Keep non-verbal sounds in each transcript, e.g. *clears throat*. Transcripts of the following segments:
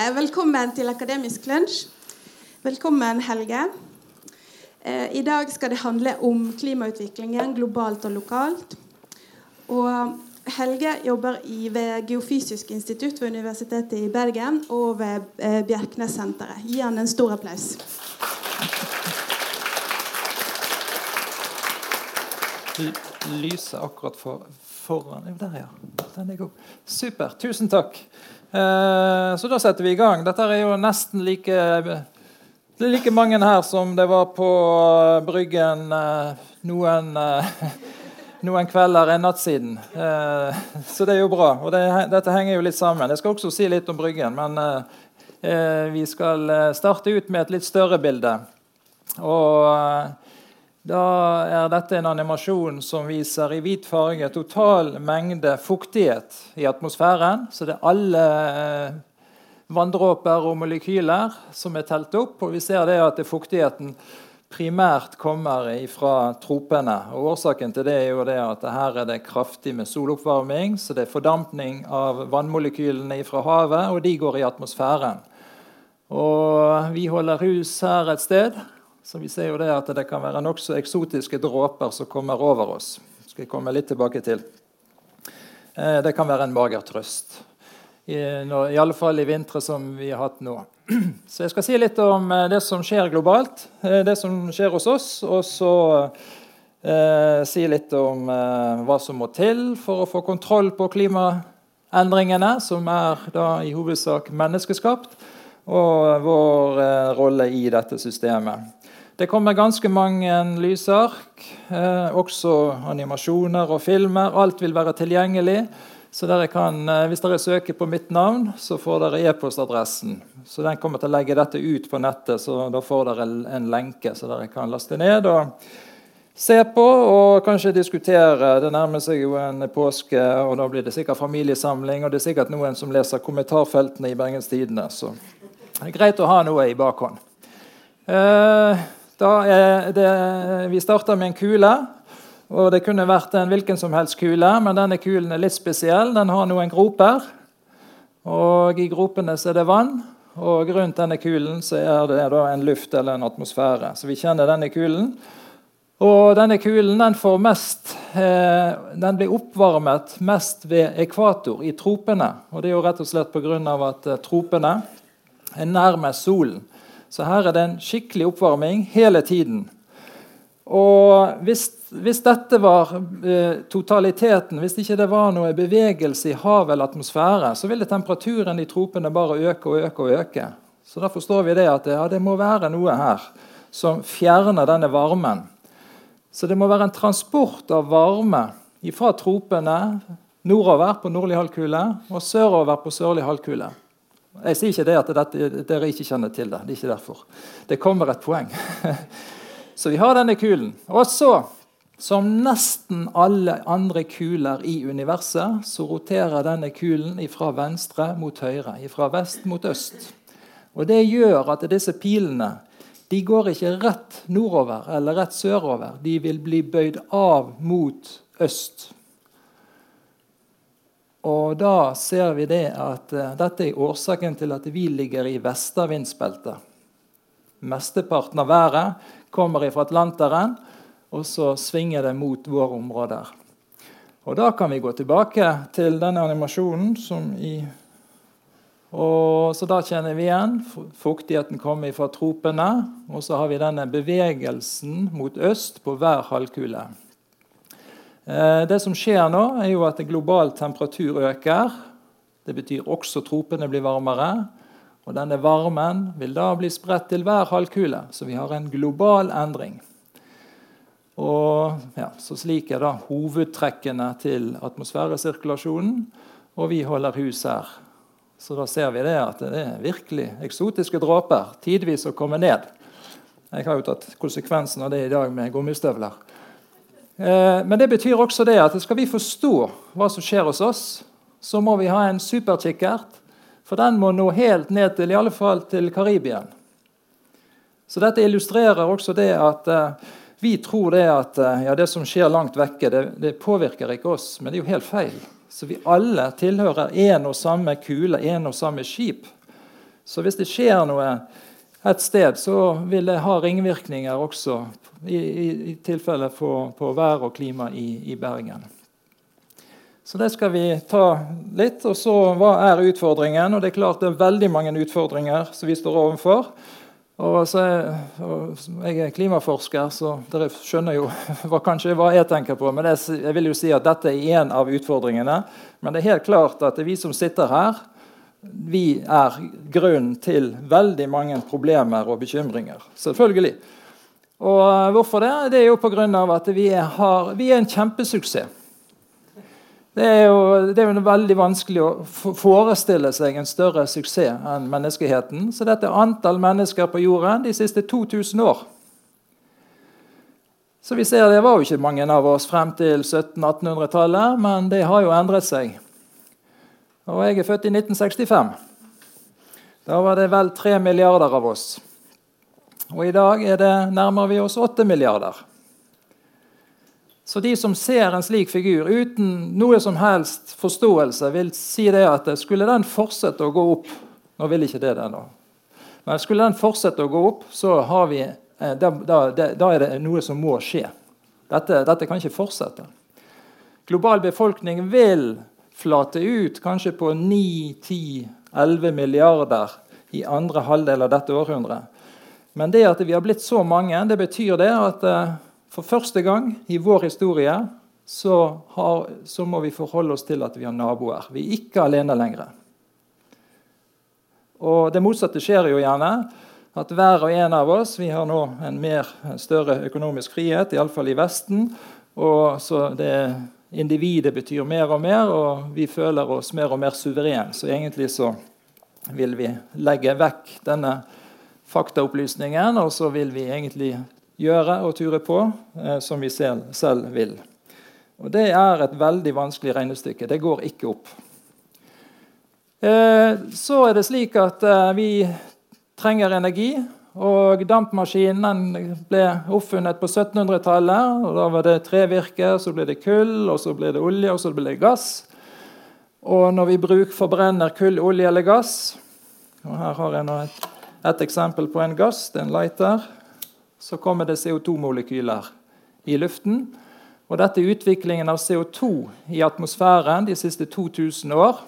Velkommen til Akademisk lunsj. Velkommen, Helge. Eh, I dag skal det handle om klimautviklingen globalt og lokalt. Og Helge jobber ved Geofysisk institutt ved Universitetet i Bergen og ved eh, Bjerknessenteret. Gi han en stor applaus. lyset akkurat for, foran der, ja. Den er god. Super. Tusen takk. Eh, så da setter vi i gang. Dette er jo nesten like like mange her som det var på Bryggen eh, noen, eh, *laughs* noen kvelder en natt siden. Eh, så det er jo bra. Og det, dette henger jo litt sammen. Jeg skal også si litt om Bryggen, men eh, eh, vi skal starte ut med et litt større bilde. Og da er dette en animasjon som viser i hvit farge total mengde fuktighet i atmosfæren. Så det er alle eh, vanndråper og molekyler som er telt opp. Og vi ser det at fuktigheten primært kommer fra tropene. Og Årsaken til det er jo det at her er det kraftig med soloppvarming. Så det er fordampning av vannmolekylene fra havet, og de går i atmosfæren. Og vi holder hus her et sted. Så vi ser jo det at det kan være nokså eksotiske dråper som kommer over oss. Det skal jeg komme litt tilbake til. Eh, det kan være en mager trøst. I, I i vintre som vi har hatt nå. *clears throat* Så jeg skal si litt om eh, det som skjer globalt, eh, det som skjer hos oss. Og så eh, si litt om eh, hva som må til for å få kontroll på klimaendringene, som er da i hovedsak menneskeskapt, og vår eh, rolle i dette systemet. Det kommer ganske mange lysark, eh, også animasjoner og filmer. Alt vil være tilgjengelig. Så dere kan, eh, Hvis dere søker på mitt navn, så får dere e-postadressen. Så Den kommer til å legge dette ut på nettet, så da får dere en lenke så dere kan laste ned og se på og kanskje diskutere. Det nærmer seg jo en påske, og da blir det sikkert familiesamling. Og det er sikkert noen som leser kommentarfeltene i Bergens Tidende. Så det er greit å ha noe i bakhånd. Uh, det, vi starta med en kule. og Det kunne vært en hvilken som helst kule, men denne kulen er litt spesiell. Den har noen groper, og i gropene er det vann. Og rundt denne kulen er det en luft eller en atmosfære. Så vi kjenner denne kulen. Og denne kulen den, mest, eh, den blir oppvarmet mest ved ekvator, i tropene. Og det er jo rett og slett pga. at eh, tropene er nærmest solen. Så her er det en skikkelig oppvarming hele tiden. Og hvis, hvis dette var eh, totaliteten, hvis ikke det var noe bevegelse i hav eller atmosfære, så ville temperaturen i tropene bare øke og øke og øke. Så da forstår vi det at ja, det må være noe her som fjerner denne varmen. Så det må være en transport av varme fra tropene nordover på nordlig halvkule og sørover på sørlig halvkule. Jeg sier ikke det at dette, dere ikke kjenner til det. Det er ikke derfor. Det kommer et poeng. *laughs* Så vi har denne kulen. Og så, som nesten alle andre kuler i universet, så roterer denne kulen fra venstre mot høyre, fra vest mot øst. Og Det gjør at disse pilene de går ikke rett nordover eller rett sørover. De vil bli bøyd av mot øst. Og da ser vi det at uh, dette er årsaken til at vi ligger i vestavindsbeltet. Mesteparten av været kommer fra Atlanteren, og så svinger det mot våre områder. Og Da kan vi gå tilbake til denne animasjonen. som i og så Da kjenner vi igjen fuktigheten kommer fra tropene. Og så har vi denne bevegelsen mot øst på hver halvkule. Eh, det som skjer nå, er jo at global temperatur øker. Det betyr også tropene blir varmere. Og denne varmen vil da bli spredt til hver halvkule. Så vi har en global endring. Og ja, så Slik er da hovedtrekkene til atmosfæresirkulasjonen. Og vi holder hus her. Så da ser vi det at det er virkelig eksotiske dråper. Tidvis å komme ned. Jeg har jo tatt konsekvensen av det i dag med gummistøvler. Eh, men det betyr også det at skal vi forstå hva som skjer hos oss, så må vi ha en superkikkert. For den må nå helt ned til i alle fall til Karibia. Så dette illustrerer også det at uh, vi tror det at uh, ja, det som skjer langt vekke, det, det, påvirker ikke oss. Men det er jo helt feil. Så vi alle tilhører én og samme kule, én og samme skip. Så hvis det skjer noe et sted, så vil det ha ringvirkninger også i, i, i tilfelle på, på, vær og klima i, i, Bergen. Så det skal vi ta litt. Og så hva er utfordringen? Og det er klart det er veldig mange utfordringer som vi står overfor. Og, så, og jeg er klimaforsker, så dere skjønner jo *laughs* hva, kanskje hva jeg tenker på. Men det, jeg vil jo si at dette er én av utfordringene. Men det er helt klart at det er vi som sitter her, vi er grunnen til veldig mange problemer og bekymringer. Selvfølgelig. Og eh, hvorfor det? Det er jo pga. at vi er, vi er, en kjempesuksess. Det er, jo, det er jo veldig vanskelig å forestille seg en større suksess enn menneskeheten. Så dette er antall mennesker på jorden de siste 2000 år. Så vi ser Det var jo ikke mange av oss frem til 1700-1800-tallet, men det har jo endret seg. Og jeg er født i 1965. Da var det vel tre milliarder av oss. Og i dag er det nærmer vi oss åtte milliarder. Så de som ser en slik figur uten noe som helst forståelse, vil si det at skulle den fortsette å gå opp Nå vil ikke det det, da. Men skulle den fortsette å gå opp, så vi, eh, da, da, da er det noe som må skje. Dette, dette kan ikke fortsette. Global befolkning vil flate ut kanskje på 9-10-11 milliarder i andre halvdel av dette århundret. Men det at vi har blitt så mange, det betyr det at eh, for første gang i vår historie så, har, så, må vi forholde oss til at vi har naboer. Vi er ikke alene lenger. Og Det motsatte skjer jo gjerne. At hver og en av oss vi har nå en mer en større økonomisk frihet, iallfall i Vesten. Og så det individet betyr mer og mer, og vi føler oss mer og mer suverene. Så egentlig så vil vi legge vekk denne faktaopplysningen, og så vil vi egentlig gjøre og ture på eh, som vi selv, selv, vil. Og Det er et veldig vanskelig regnestykke. Det går ikke opp. Eh, så er det slik at eh, vi trenger energi. Og Dampmaskinen ble oppfunnet på 1700-tallet. og Da var det trevirke, så ble det kull, og så ble det olje, og så ble det gass. Og når vi bruk, forbrenner kull, olje eller gass og Her har jeg et, et, eksempel på en gass. Det er en lighter. Så kommer det CO2-molekyler i luften. Og Dette er utviklingen av CO2 i atmosfæren de siste 2000 år.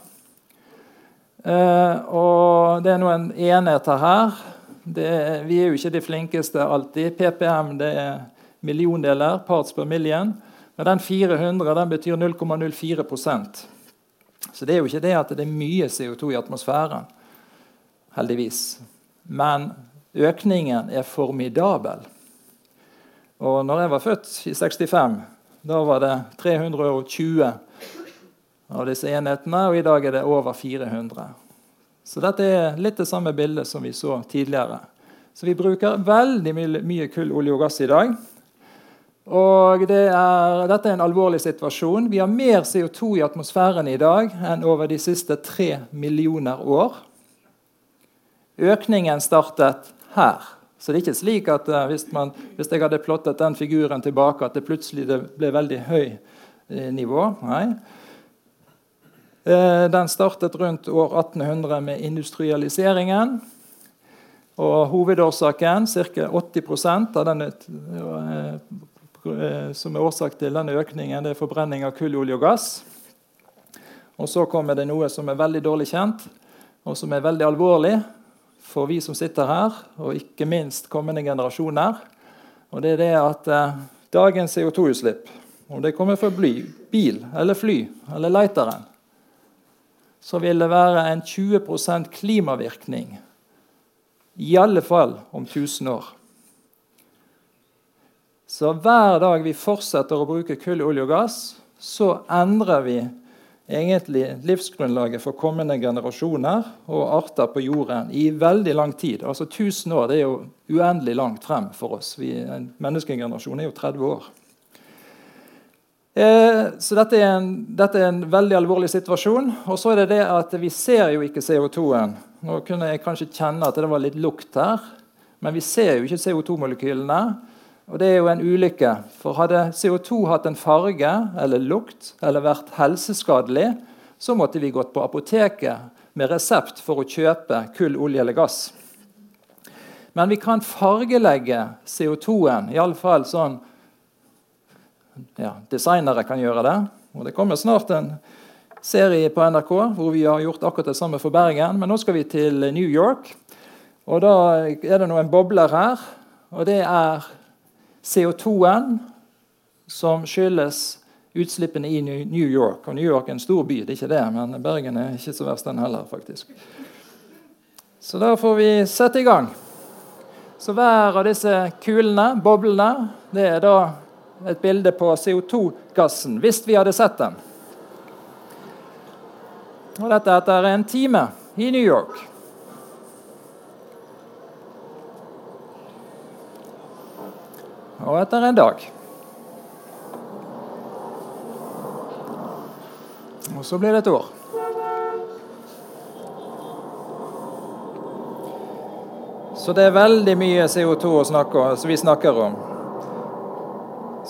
Eh, og Det er en enheter her er, vi er jo ikke de flinkeste alltid. PPM det er milliondeler, parts per million. Men den 400 den betyr 0,04% Så det er jo ikke det at det er mye CO2 i atmosfæren. Heldigvis. Men økningen er formidabel. Og når jeg var født i 65, da var det 320 av disse enhetene, og i dag er det over 400. Så dette er litt det samme bildet som vi så tidligere. Så vi bruker veldig mye, mye kull, olje og gass i dag. Og det er, dette er en alvorlig situasjon. Vi har mer CO2 i atmosfæren i dag enn over de siste tre millioner år. Økningen startet her. Så det er ikke slik at uh, hvis, man, hvis, jeg hadde plottet den figuren tilbake, at det plutselig ble veldig høy uh, nivå. Nei. Eh, den startet rundt år 1800 med industrialiseringen. Og hovedårsaken, ca. 80 av denne, eh, som er årsak til denne økningen, det er forbrenning av kull, olje og gass. Og så kommer det noe som er veldig dårlig kjent, og som er veldig alvorlig for vi som sitter her, og ikke minst kommende generasjoner. Og det er det at eh, dagens CO2-utslipp, om det kommer fra bly, bil eller fly eller lighteren, så vil det være en 20% klimavirkning. I alle fall om 1000 år. Så hver dag vi fortsetter å bruke kull, olje og gass, så endrer vi egentlig livsgrunnlaget for kommende generasjoner og arter på jorden i veldig lang tid. Altså 1000 år det er jo uendelig langt frem for oss. Vi, en menneskegenerasjon er jo 30 år. Eh, så dette er, en, dette er, en, veldig alvorlig situasjon. Og så er det det at vi ser jo ikke CO2-en. Nå kunne jeg kanskje kjenne at det var litt lukt her, men vi ser jo ikke CO2-molekylene. Og det er jo en ulykke. For hadde CO2 hatt en farge eller lukt eller vært helseskadelig, så måtte vi gått på apoteket med resept for å kjøpe kull, olje eller gass. Men vi kan fargelegge CO2-en, iallfall sånn ja, Designere kan gjøre det. Og Det kommer snart en serie på NRK hvor vi har gjort akkurat det samme for Bergen. Men nå skal vi til New York. Og Da er det noen bobler her. Og det er CO2-en som skyldes utslippene i New York. Og New York er en stor by, det er ikke det, men Bergen er ikke så verst, den heller. faktisk. Så da får vi sette i gang. Så hver av disse kulene, boblene, det er da et bilde på CO2-gassen, hvis vi hadde sett den. Og dette etter en time i New York. Og etter en dag. Og så blir det et år. Så det er veldig mye CO2 snakke, vi snakker om.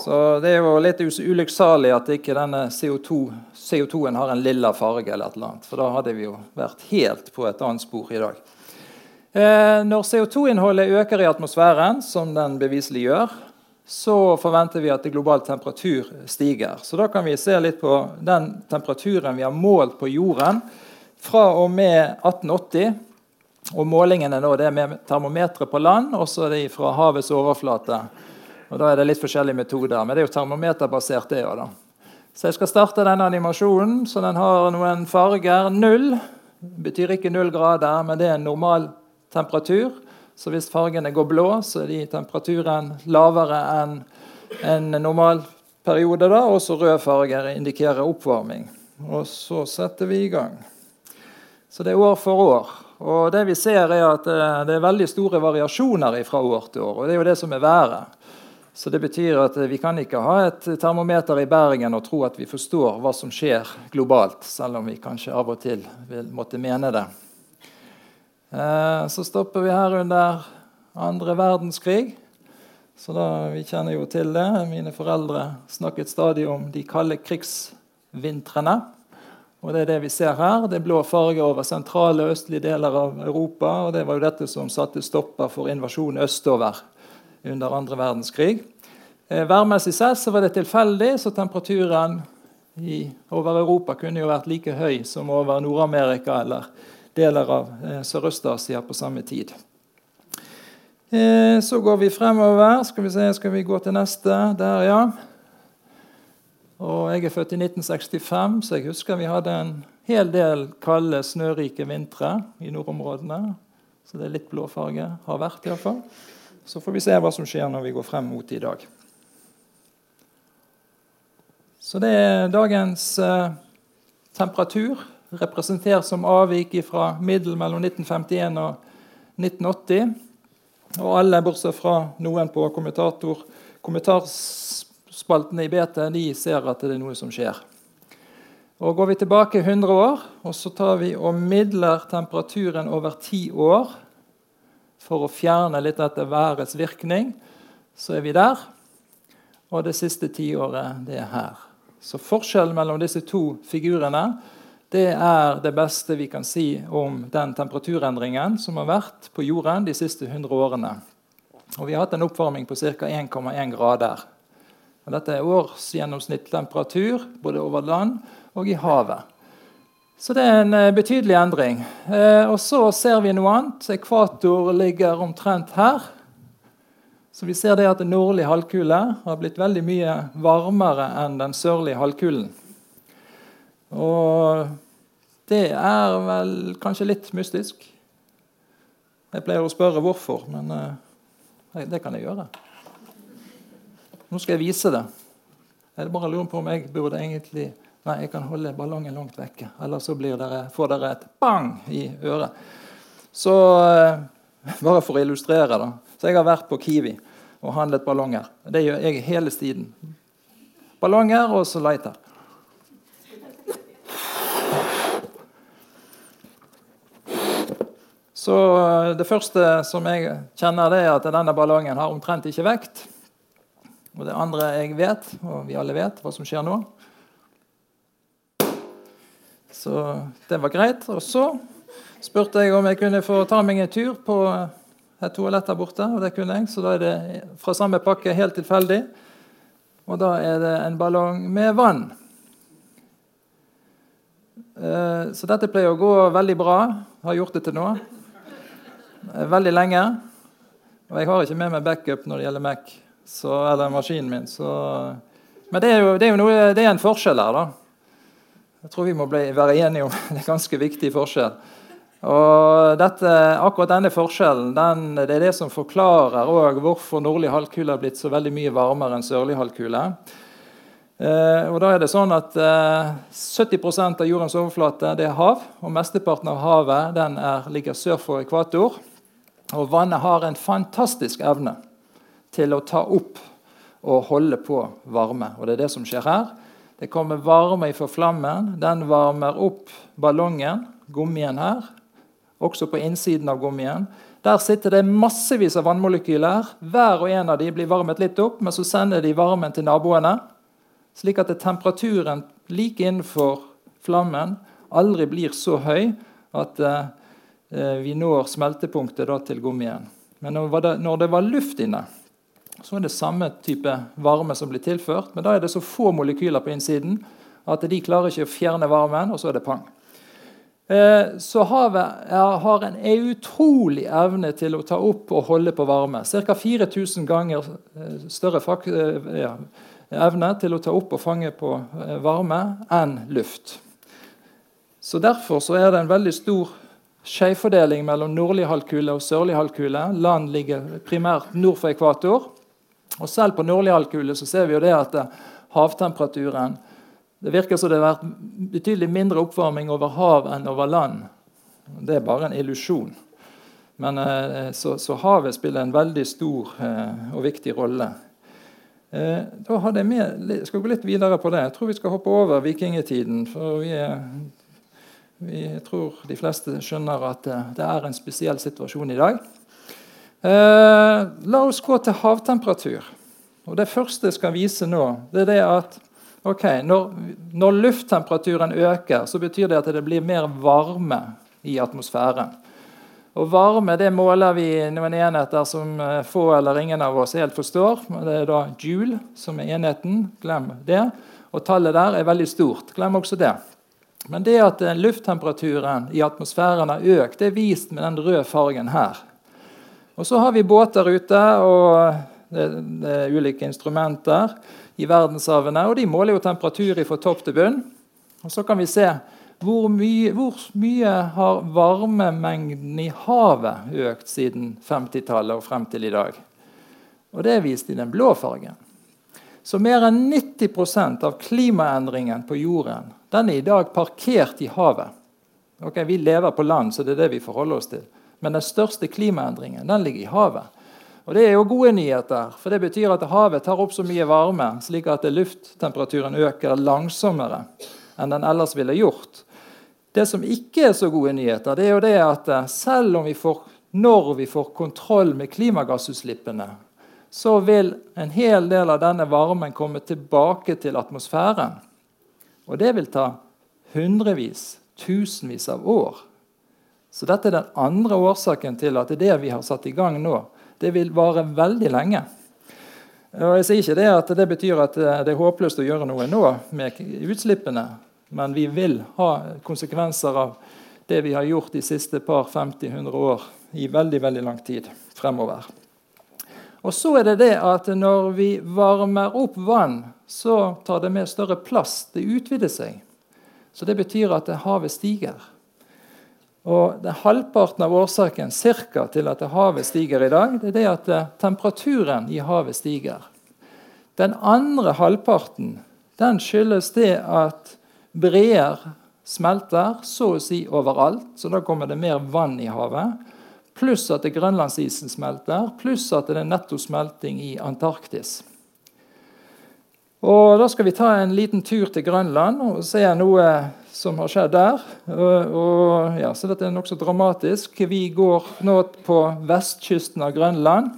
Så det er jo litt ulykksalig at ikke denne CO2-en CO2 har en lilla farge, eller et eller annet, for da hadde vi jo vært helt på et annet spor i dag. Eh, når CO2-innholdet øker i atmosfæren, som den beviselig gjør, så forventer vi at det global temperatur stiger. Så da kan vi se litt på den temperaturen vi har målt på jorden fra og med 1880. Og målingene nå, det er med termometre på land og så er det fra havets overflate. Og Da er det litt forskjellige metoder, men det er jo termometerbasert. det òg. Så jeg skal starte denne animasjonen. så Den har noen farger. Null betyr ikke null grader, men det er en normal temperatur. Så hvis fargene går blå, så er de temperaturen lavere enn en normal periode. da, Også røde farger indikerer oppvarming. Og så setter vi i gang. Så det er år for år. Og det vi ser er at eh, Det er veldig store variasjoner fra år til år. og Det er jo det som er været. Så det betyr at Vi kan ikke ha et termometer i Bergen og tro at vi forstår hva som skjer globalt, selv om vi kanskje av og til vil måtte mene det. Eh, så stopper vi her under andre verdenskrig. Så da, Vi kjenner jo til det. Mine foreldre snakket stadig om de kalde krigsvintrene. Og Det er det vi ser her. Det er blå farge over sentrale og østlige deler av Europa. og Det var jo dette som satte stopper for invasjonen østover under andre verdenskrig. Eh, værmessig sett så var det tilfeldig, så temperaturen i, over Europa kunne jo vært like høy som over Nord-Amerika eller deler av eh, Sørøst-Asia på samme tid. Eh, så går vi fremover. Skal vi se, skal vi gå til neste? Der, ja. Og Jeg er født i 1965, så jeg husker vi hadde en hel del kalde, snørike vintre i nordområdene. Så det er litt blåfarge. Har vært, iallfall. Så får vi se hva som skjer når vi går frem mot i dag. Så det er dagens eh, temperatur representert som avvik fra middel mellom 1951 og 1980. Og alle, bortsett fra noen på kommentarspaltene i BT, de ser at det er noe som skjer. Og Går vi tilbake 100 år og så tar vi og midler temperaturen over ti år for å fjerne litt dette værets virkning, så er vi der. Og det siste tiåret, det er her. Så forskjellen mellom disse to figurene det er det beste vi kan si om den temperaturendringen som har vært på jorden de siste 100 årene. Og vi har hatt en oppvarming på ca. 1,1 grader. Og dette er årsgjennomsnittstemperatur både over land og i havet. Så det er en eh, betydelig endring. Eh, og så ser vi noe annet. Ekvator ligger omtrent her. Så vi ser det at Den nordlige halvkule har blitt veldig mye varmere enn den sørlige halvkulen. Og det er vel kanskje litt mystisk. Jeg pleier å spørre hvorfor, men uh, det kan jeg gjøre. Nå skal jeg vise det. Jeg bare lurer på om jeg burde egentlig Nei, jeg kan holde ballongen langt vekke. Ellers så dere, får dere et bang i øret. Så uh, Bare for å illustrere, da. Så jeg har vært på Kiwi og handlet ballonger. Det gjør jeg hele tiden. Ballonger og så lighter. Så eh, Det første som jeg kjenner, det er at denne ballongen har omtrent ikke vekt. Og det andre jeg vet, og vi alle vet hva som skjer nå Så det var greit. Og så spurte jeg om jeg kunne få ta meg en tur på et toalett der borte. Og det kunne jeg, så da er det fra samme pakke helt tilfeldig. Og da er det en ballong med vann. Eh, så dette pleier å gå veldig bra. Har gjort det til nå. Eh, veldig lenge. Og jeg har ikke med meg backup når det gjelder Mac så, eller maskinen min. Så. Men det er jo, det er jo noe, det er en forskjell her, da. Jeg tror vi må bli, være enige om det *laughs* er en ganske viktig forskjell. Og dette, akkurat denne forskjellen den, det er det som forklarer hvorfor nordlig halvkule har blitt så veldig mye varmere enn sørlig halvkule. Eh, og da er det sånn at eh, 70% av jordens overflate det er hav. Og mesteparten av havet den er, ligger sør for ekvator. Og vannet har en fantastisk evne til å ta opp og holde på varme. Og det er det som skjer her. Det kommer varme fra flammen. Den varmer opp ballongen, gummien her, også på innsiden av gummien. Der sitter det massevis av vannmolekyler. Hver og en av dem blir varmet litt opp, men så sender de varmen til naboene. Slik at temperaturen like innenfor flammen aldri blir så høy at eh, vi når smeltepunktet da, til gummien. Men når det, var luft inne, så er det samme type varme som blir tilført. Men da er det så få molekyler på innsiden at de klarer ikke å fjerne varmen, og så er det pang. Eh, så havet har en utrolig evne til å ta opp og holde på varme. Ca. 4000 ganger eh, større fak, ja, evne til å ta opp og fange på varme enn luft. Så Derfor så er det en veldig stor skjevfordeling mellom nordlig halvkule og sørlig halvkule. Land ligger primært nord for ekvator. Og Selv på nordlig halvkule ser vi jo det at havtemperaturen det virker som det har vært betydelig mindre oppvarming over hav enn over land. Det er bare en illusjon. Men eh, så, så, havet spiller en veldig stor eh, og viktig rolle. Eh, da hadde jeg med, jeg skal gå litt videre på det. Jeg tror vi skal hoppe over vikingtiden. For vi, vi tror de fleste skjønner at det er en spesiell situasjon i dag. La oss gå til havtemperatur. Og Det første jeg skal vise nå, det er det at okay, når, når, lufttemperaturen øker, så betyr det at det blir mer varme i atmosfæren. Og Varme det måler vi noen enheter som eh, få eller ingen av oss helt forstår. Det er da joule som er enheten. Glem det. Og tallet der er veldig stort. Glem også det. Men det at eh, lufttemperaturen i atmosfæren har økt, det er vist med den røde fargen her. Og Så har vi båter ute, og det, det er ulike instrumenter i verdenshavene. Og de måler jo temperatur fra topp til bunn. Og så kan vi se hvor mye, hvor mye har varmemengden i havet økt siden 50-tallet og frem til i dag. Og det er vist i den blå fargen. Så mer enn 90% av klimaendringen på jorden den er i dag parkert i havet. Ok, Vi lever på land, så det er det vi forholder oss til. Men den største klimaendringen den ligger i havet. Og Det er jo gode nyheter, for det betyr at havet tar opp så mye varme slik at lufttemperaturen øker langsommere enn den ellers ville gjort. Det som ikke er så gode nyheter, det er jo det at eh, selv om vi får, når vi får kontroll med klimagassutslippene, så vil en hel del av denne varmen komme tilbake til atmosfæren. Og det vil ta hundrevis, tusenvis av år. Så dette er den andre årsaken til at det vi har satt i gang nå, det vil vare veldig lenge. Og jeg sier ikke det at det betyr at det er håpløst å gjøre noe nå med utslippene, men vi vil ha konsekvenser av det vi har gjort de siste par 50-100 år i veldig, veldig lang tid fremover. Og så er det det at når vi varmer opp vann, så tar det med større plass. Det utvider seg. Så det betyr at havet stiger. Og det er Halvparten av årsaken cirka, til at havet stiger i dag, det er det at eh, temperaturen i havet stiger. Den andre halvparten den skyldes det at breer smelter så å si overalt. Så da kommer det mer vann i havet. Pluss at det grønlandsisen smelter, pluss at det er netto smelting i Antarktis. Og Da skal vi ta en liten tur til Grønland og se noe som har skjedd der. Og, og, ja, så dette er nokså dramatisk. Vi går nå på vestkysten av Grønland.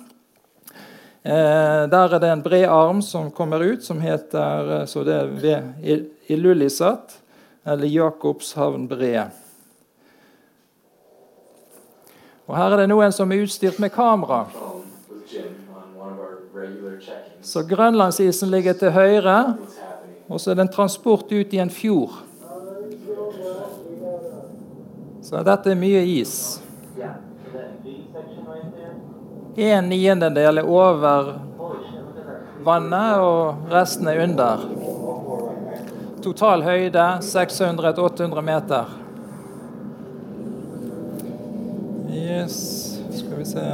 Eh, der er det en bred arm som kommer ut, som heter eh, så det er ved Ilulissat. eller Jakobshavn Bre. Og her er det noen som er utstyrt med kamera. Så grønlandsisen ligger til høyre, og så er det en transport ut i en fjord. Så dette er mye is. En niendedel er over vannet, og resten er under. Total høyde 600-800 meter. Yes, skal vi se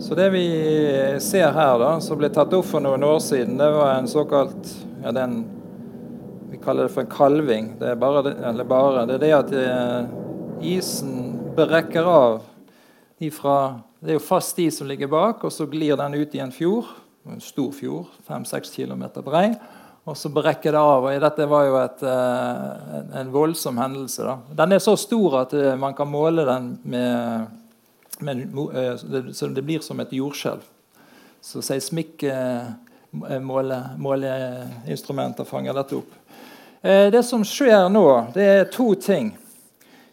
Så det vi ser her, da, som ble tatt opp for noen år siden, det var en såkalt ja, den, Vi kaller det for en kalving. Det er bare eller bare, det, er det at eh, isen brekker av ifra Det er jo fast is som ligger bak, og så glir den ut i en fjord. En stor fjord, 5-6 km brei. Og så brekker det av. og Dette var jo et, en, en voldsom hendelse. Da. Den er så stor at man kan måle den med med så det blir som et jordskjelv. Så seismikkmåleinstrumenter fanger dette opp. Det som skjer nå, det er to ting.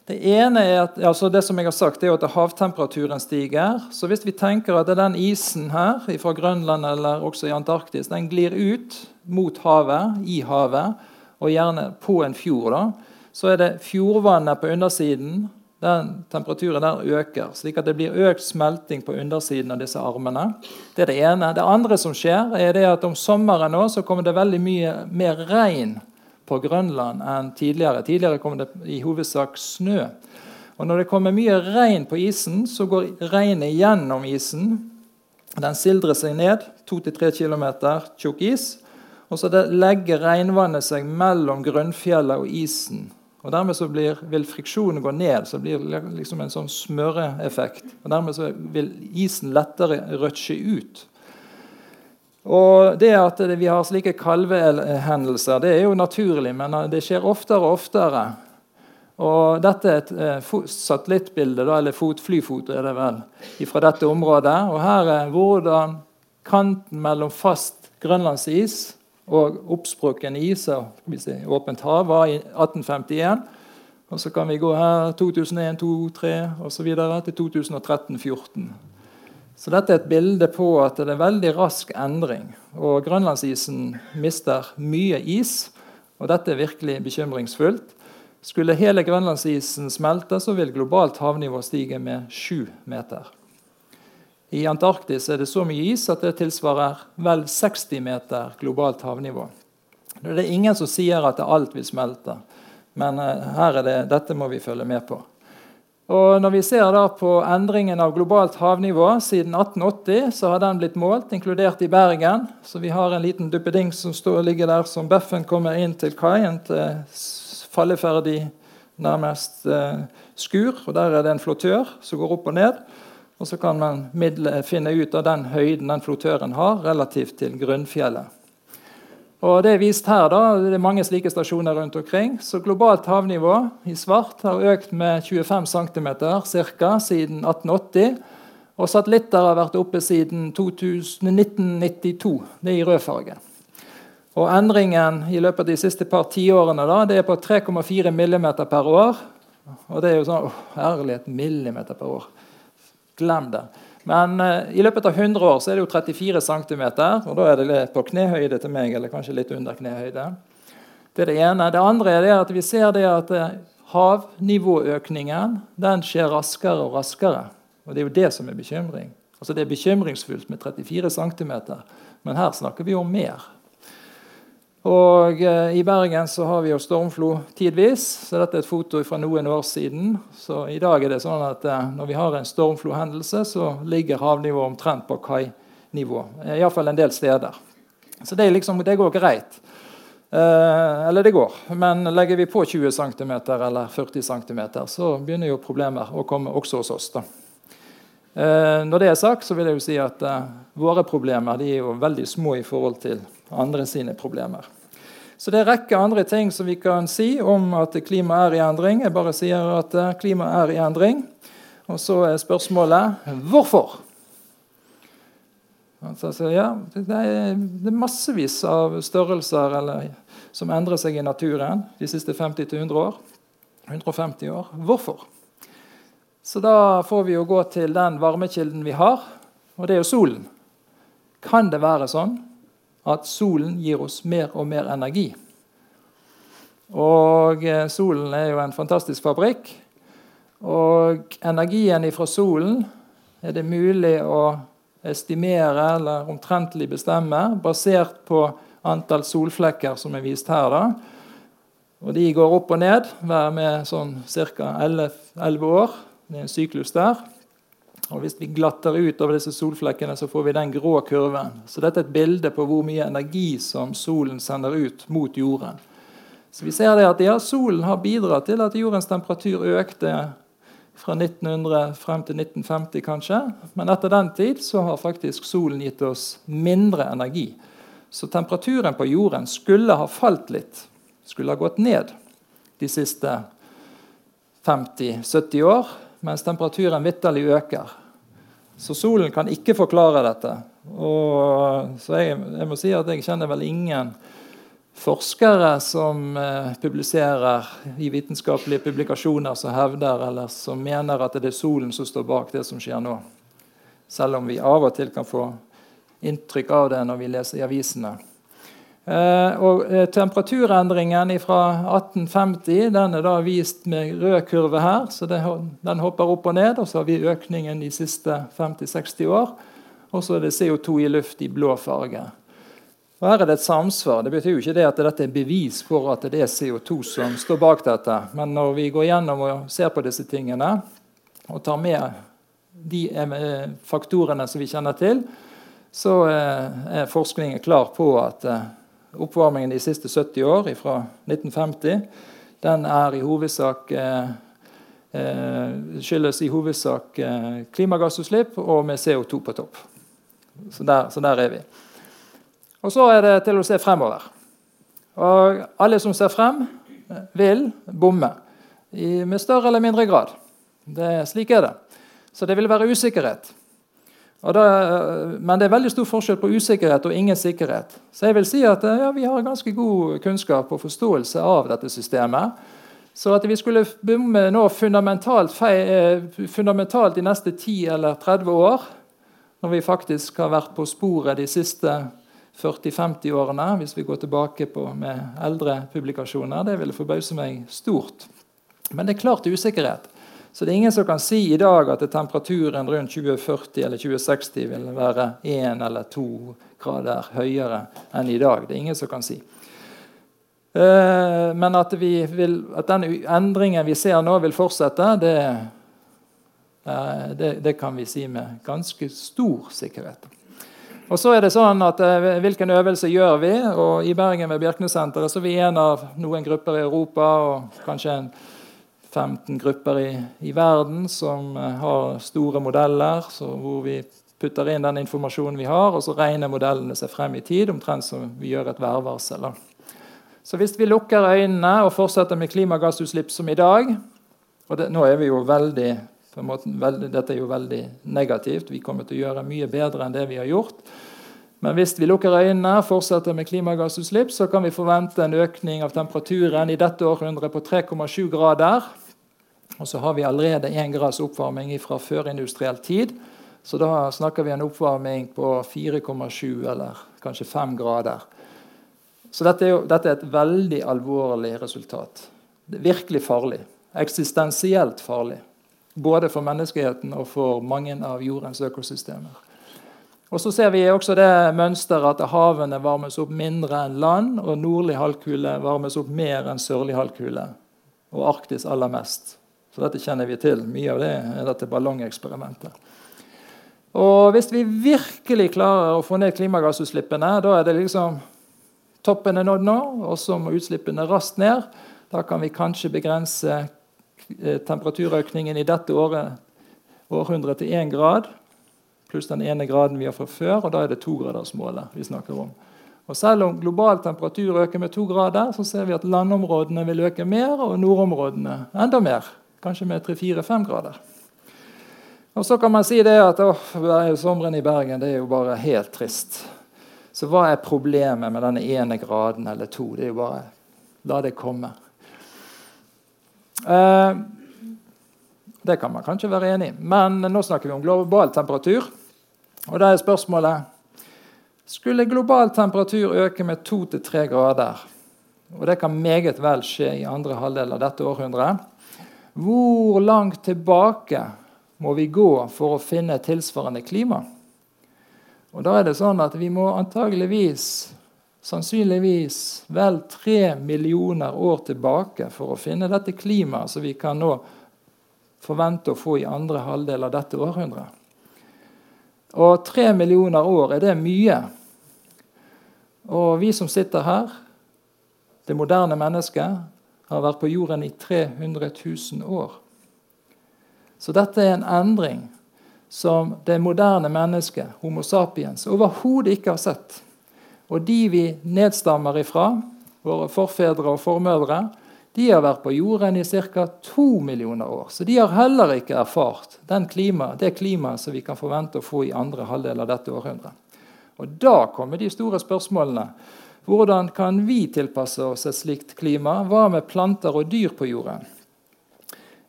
Det ene er at, altså det som jeg har sagt, er at havtemperaturen stiger. Så hvis vi tenker at den isen her fra Grønland eller også i Antarktis den glir ut mot havet, i havet, og gjerne på en fjord, da, så er det fjordvannet på undersiden den temperaturen der øker, slik at det blir økt smelting på undersiden av disse armene. Det er det ene. Det andre som skjer, er at om sommeren nå så kommer det veldig mye mer regn på Grønland enn tidligere. Tidligere kom det i hovedsak snø. Og Når det kommer mye regn på isen, så går regnet gjennom isen. Den sildrer seg ned, 2-3 km tjukk is. Og så legger regnvannet seg mellom grunnfjellet og isen. Og Dermed så blir, vil friksjonen gå ned, så blir det liksom en sånn smøreeffekt. Og Dermed så vil isen lettere røtsje ut. Og Det at vi har slike kalvehendelser, det er jo naturlig, men det skjer oftere og oftere. Og Dette er et eh, satellittbilde, eller flyfoto, er det vel, fra dette området. Og Her er hvordan kanten mellom fast grønlandsis og oppsprukken is si, åpent hav var i 1851. Og så kan vi gå her 2001, 2003 osv. til 2013-2014. Så dette er et bilde på at det er en veldig rask endring. Og grønlandsisen mister mye is, og dette er virkelig bekymringsfullt. Skulle hele grønlandsisen smelte, så vil globalt havnivå stige med 7 meter. I Antarktis er det så mye is at det tilsvarer vel 60 meter globalt havnivå. Det er ingen som sier at alt vil smelte, men eh, her er det, dette må vi følge med på. Og når vi ser da på endringen av globalt havnivå siden 1880, så har den blitt målt, inkludert i Bergen. Så vi har en liten duppedings som står, ligger der som Beffen kommer inn til kaien til falleferdig nærmest eh, skur. Og der er det en flottør som går opp og ned. Og så kan man finne ut av den høyden den flottøren har relativt til grunnfjellet. Og Det er vist her. da, Det er mange slike stasjoner rundt omkring. Så globalt havnivå i svart har økt med 25 cm ca. siden 1880. Og satellitter har vært oppe siden 1992. Det er i rød farge. Og Endringen i løpet av de siste par tiårene da, det er på 3,4 mm per år. Og det er jo sånn oh, Herlighet, millimeter per år. Glem det. Men uh, i løpet av 100 år så er det jo 34 cm, og da er det på knehøyde til meg, eller kanskje litt under knehøyde. Det er det ene. Det andre er det at vi ser det at uh, havnivåøkningen den skjer raskere og raskere. Og det er jo det som er bekymring. Altså Det er bekymringsfullt med 34 cm, men her snakker vi om mer. Og eh, I Bergen så har vi jo stormflo tidvis, så dette er et foto fra noen år siden. Så I dag er det sånn at eh, når vi har en stormflohendelse, så ligger havnivået omtrent på kainivå. Eh, Iallfall en del steder. Så det, liksom, det går greit. Eh, eller det går. Men legger vi på 20 cm eller 40 cm, så begynner jo problemer å komme også hos oss. Eh, når det er sagt, så vil jeg jo si at eh, våre problemer er jo veldig små i forhold til andre sine problemer. Så det er rekke andre ting som vi kan si om at klimaet er i endring. Jeg bare sier at eh, klimaet er i endring. Og så er spørsmålet hvorfor? Altså, ja, det er massevis av størrelser eller som endrer seg i naturen de siste 50-100 år. 150 år. Hvorfor? Så da får vi jo gå til den varmekilden vi har, og det er jo solen. Kan det være sånn at solen gir oss mer og mer energi? Og eh, solen er jo en fantastisk fabrikk. Og energien fra solen er det mulig å estimere eller omtrentlig bestemme basert på antall solflekker som er vist her. da. Og De går opp og ned hver med sånn ca. 11, år. Det er en syklus der. Og Hvis vi glatter ut over disse solflekkene, så får vi den grå kurven. Så Dette er et bilde på hvor mye energi som solen sender ut mot jorden. Så vi ser det at ja, Solen har bidratt til at jordens temperatur økte fra 1900 frem til 1950 kanskje. Men etter den tid så har faktisk solen gitt oss mindre energi. Så temperaturen på jorden skulle ha falt litt, skulle ha gått ned de siste 50-70 år, mens temperaturen vitterlig øker. Så solen kan ikke forklare dette. Og, så jeg, jeg, må si at jeg kjenner vel ingen forskere som eh, publiserer i vitenskapelige publikasjoner som hevder eller som mener at det er solen som står bak det som skjer nå. Selv om vi av og til kan få inntrykk av det når vi leser i avisene. Eh, og eh, Temperaturendringen fra 1850 den er da vist med rød kurve her. så Den hopper opp og ned. og Så har vi økningen de siste 50-60 år. Og så er det CO2 i luft i blå farge. Og Her er det et samsvar. Det betyr jo ikke det at dette er bevis for at det er CO2 som står bak dette. Men når vi går gjennom og ser på disse tingene og tar med de eh, faktorene som vi kjenner til, så er forskningen klar på at oppvarmingen de siste 70 år, fra 1950, den er i hovedsak skyldes i hovedsak klimagassutslipp og med CO2 på topp. Så der, så der er vi. Og så er det til å se fremover. Og alle som ser frem, vil bomme. I, med større eller mindre grad. Det, slik er det. Så det vil være usikkerhet. Da, men det er veldig stor forskjell på usikkerhet og ingen sikkerhet. Så jeg vil si at ja, vi har ganske god kunnskap og forståelse av dette systemet. Så at vi skulle bomme nå fundamentalt, eh, fundamentalt de neste 10 eller 30 år, når vi faktisk har vært på sporet de siste 40-50-årene, hvis vi går tilbake med eldre publikasjoner. Det ville forbause meg stort. Men det er klart usikkerhet. Så det er ingen som kan si i dag at temperaturen rundt 2040 eller 2060 vil være 1 eller 2 grader høyere enn i dag. Det er ingen som kan si. Eh, men at, vil, at den endringen vi ser nå, vil fortsette, det, eh, det, det kan vi si med ganske stor sikkerhet. Og så er det sånn at eh, Hvilken øvelse gjør vi? Og I Bergen ved Bjerknessenteret er vi en av noen grupper i Europa og kanskje 15 grupper i, i verden som eh, har store modeller hvor vi putter inn den informasjonen vi har, og så regner modellene seg frem i tid, omtrent som vi gjør et værvarsel. Så hvis vi lukker øynene og fortsetter med klimagassutslipp som i dag og det, Nå er vi jo veldig Måte, veldig, dette er jo veldig negativt. Vi kommer til å gjøre mye bedre enn det vi har gjort. Men hvis vi lukker øynene og fortsetter med klimagassutslipp, så kan vi forvente en økning av temperaturen i dette århundret på 3,7 grader. Og så har vi allerede 1 grads oppvarming fra førindustriell tid. Så da snakker vi en oppvarming på 4,7 eller kanskje 5 grader. Så dette er, jo, dette er et veldig alvorlig resultat. Det er virkelig farlig. Eksistensielt farlig. Både for menneskeheten og for mange av jordens økosystemer. Og Så ser vi også det mønsteret at havene varmes opp mindre enn land, og nordlig halvkule varmes opp mer enn sørlig halvkule. Og Arktis aller mest. Så dette kjenner vi til. Mye av det er dette ballongeksperimentet. Og Hvis vi virkelig klarer å få ned klimagassutslippene, da er det liksom toppen er nådd nå, og så må utslippene raskt ned. Da kan vi kanskje begrense Eh, temperaturøkningen i dette året, århundret til én grad, pluss den ene graden vi har fra før, og da er det togradersmålet vi snakker om. Og Selv om global temperatur øker med to grader, så ser vi at landområdene vil øke mer, og nordområdene enda mer. Kanskje med tre-fire-fem grader. Og Så kan man si det at å, sommeren i Bergen det er jo bare helt trist. Så hva er problemet med denne ene graden eller to? Det er jo bare la det komme. Eh, det kan man kanskje være enig i. Men nå snakker vi om global temperatur. Og da er spørsmålet Skulle global temperatur øke med 2-3 grader, og det kan meget vel skje i andre halvdel av dette århundret, hvor langt tilbake må vi gå for å finne tilsvarende klima? Og da er det sånn at Vi må antageligvis, sannsynligvis vel tre millioner år tilbake for å finne dette klimaet som vi kan nå forvente å få i andre halvdel av dette århundret. Og tre millioner år, er det mye? Og vi som sitter her, det moderne mennesket, har vært på jorden i 300 000 år. Så dette er en endring som det moderne mennesket, Homo sapiens, overhodet ikke har sett. Og de vi nedstammer ifra, våre forfedre og formødre, de har vært på jorden i ca. to millioner år. Så de har heller ikke erfart klima, det klimaet som vi kan forvente å få i andre halvdel av dette århundret. Og Da kommer de store spørsmålene. Hvordan kan vi tilpasse oss et slikt klima? Hva med planter og dyr på jorden?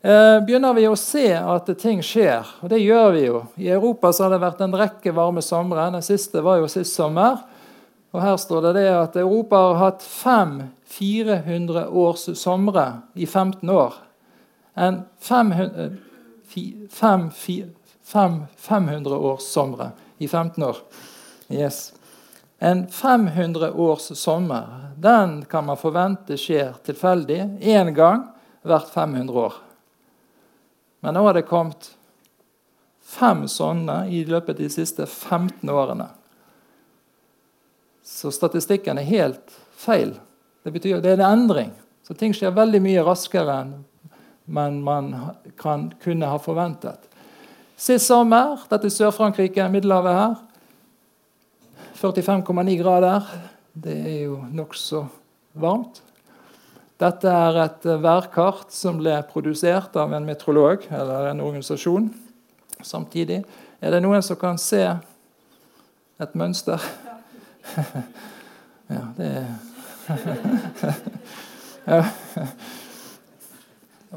Eh, begynner vi å se at ting skjer, og det gjør vi jo. I Europa har det vært en rekke varme somre. Den siste var jo sist sommer. Og Her står det, det at Europa har hatt fem 400 års somre i 15 år. En 500, 5, 5, 500 års somre i 15 år. Yes. En 500 års sommer den kan man forvente skjer tilfeldig én gang hvert 500 år. Men nå har det kommet fem sånne i løpet av de siste 15 årene. Så statistikken er helt feil. Det betyr det er en endring. Så ting skjer veldig mye raskere enn man kan, kunne ha forventet. Sist sommer, dette er Sør-Frankrike, Middelhavet her, 45,9 grader. Det er jo nokså varmt. Dette er et værkart som ble produsert av en meteorolog eller en organisasjon. Samtidig er det noen som kan se et mønster. *laughs* ja, det er *laughs*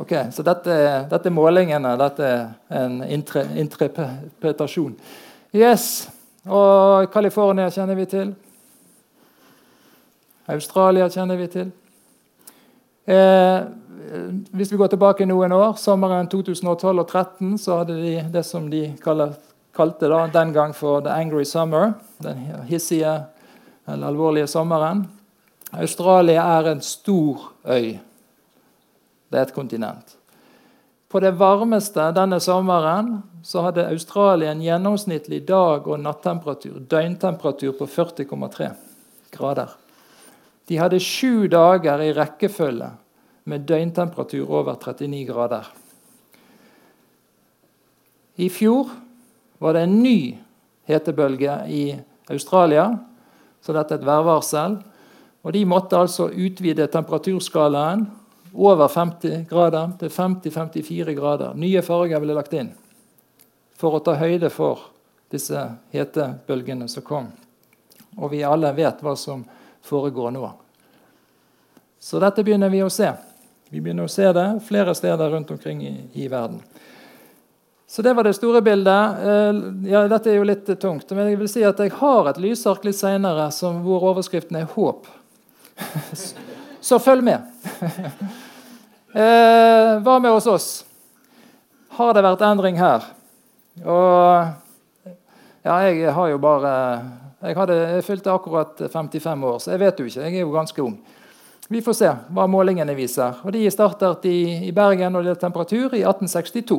ok, Så dette, dette, er målingene. Dette er en interpretasjon. Yes. Og California kjenner vi til. Australia kjenner vi til. Eh, hvis vi går tilbake noen år, sommeren 2012 og 2013, så hadde de det som de kaller, kalte da, den gang for 'the angry summer'. Den hissige eller alvorlige sommeren. Australia er en stor øy. Det er et kontinent. På det varmeste denne sommeren så hadde Australia en gjennomsnittlig dag- og nattemperatur, døgntemperatur på 40,3 grader. De hadde sju dager i rekkefølge med døgntemperatur over 39 grader. I fjor var det en ny hetebølge i Australia, så dette er et værvarsel. Og De måtte altså utvide temperaturskalaen over 50 grader til 50-54 grader. Nye farger ble lagt inn for å ta høyde for disse hetebølgene som kom. Og vi alle vet hva som foregår nå. Så dette begynner vi å se. Vi begynner å se det flere steder rundt omkring i, i verden. Så det var det store bildet. Eh, ja, dette er jo litt tungt, men jeg vil si at jeg har et lysark litt seinere hvor overskriften er 'Håp'. *laughs* Så følg med. *laughs* Eh, hva med hos oss? Har det vært endring her? Og ja, jeg har jo bare Jeg, hadde, jeg fylte akkurat 55 år, så jeg vet jo ikke. Jeg er jo ganske ung. Vi får se hva målingene viser. Og De startet i, i Bergen og det er temperatur i 1862.